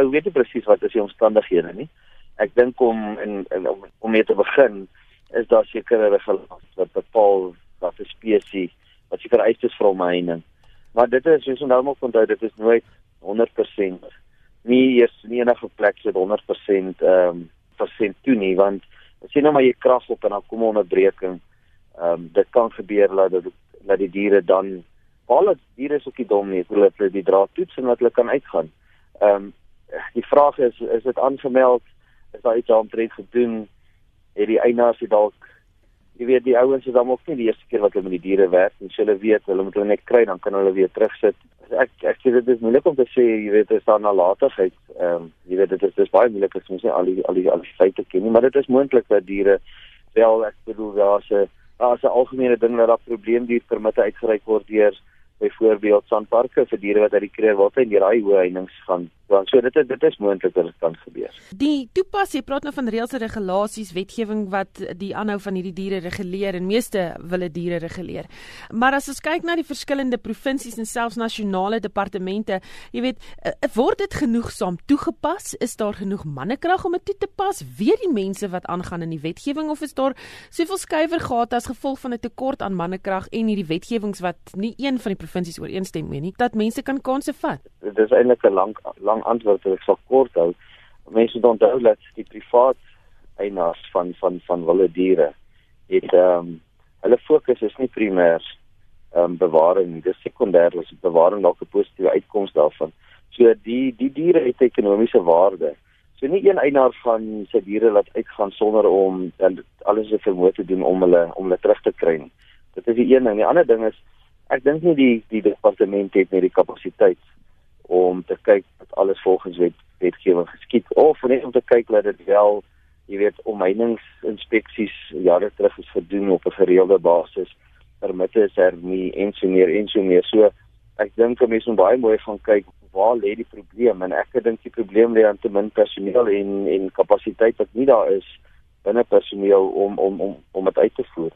ou weet nie presies wat is die omstandighede nie. Ek dink om in, in om, om mee te begin is daar sekere regulasies wat bepaal wat 'n spesies wat seker eistes vir hom heining. Maar dit is soos nou moet onthou dit is nooit 100% nie eers nie enige plek so 100% ehm um, persent toe nie want as jy nou maar jy krag op en dan kom 'n onderbreking ehm um, dit kan gebeur dat dit dat die diere dan al die diere is ook nie dom nie hulle het die draad toets en wat hulle kan uitgaan. Ehm um, die vraag is is dit aangemeld is daar iets aantrek gedoen het die eienaars dalk jy weet die ouens is dan ook nie die eerste keer wat hulle met die diere werk en hulle weet hulle moet hulle net kry dan kan hulle weer terugsit. Ek ek sê dit is moeilik om te sê jy weet is daar nalatigheid. Ehm um, jy weet dit is dis baie moeilik as mens nie al die al die al die feite ken nie, maar dit is moontlik dat diere wel ek bedoel daar's 'n daar's 'n algemene ding dat daar probleemdier permitte uitgereik word deur byvoorbeeld sandparke vir diere wat uit die kreer wil en deur daai hoë heininge gaan. Want so dit is dit is moontlik dat dit kan gebeur. Die toepas, jy praat nou van reëls en regulasies, wetgewing wat die aanhou van hierdie diere reguleer en meeste wille diere reguleer. Maar as ons kyk na die verskillende provinsies en selfs nasionale departemente, jy weet, eh, word dit genoegsaam toegepas? Is daar genoeg mannekrag om dit toe te pas? Weet die mense wat aangaan in die wetgewing of is daar soveel skuiwergate as gevolg van 'n tekort aan mannekrag en hierdie wetgewings wat nie een van die provinsies ooreenstem mee nie dat mense kan kansse vat. Dit is eintlik 'n lang lang antwoord wat ek sal kort hou. Mense moet onthou dat die privaat eienaars van van van wilde diere het ehm um, hulle fokus is nie primêr ehm um, bewaring, dis sekondêr, dis bewaring dalk 'n positiewe uitkoms daarvan. So die die diere het ekonomiese waarde. So nie een eienaar van sy diere laat uitgaan sonder om alles se vermoë te doen om hulle om hulle terug te kry nie. Dit is die een ding. Die ander ding is ek dink nie die die departement het net die kapasiteit om te kyk dat alles volgens wet wetgewing geskied of net om te kyk dat dit wel jy weet omheiningsinspeksies jare terug is gedoen op 'n gereelde basis permitte is er nie en so meer en so meer. So ek dink mense moet baie mooi gaan kyk waar lê die probleem en ek dink die probleem lê aan te min personeel en en kapasiteit wat nie daar is binne personeel om om om om dit uit te voer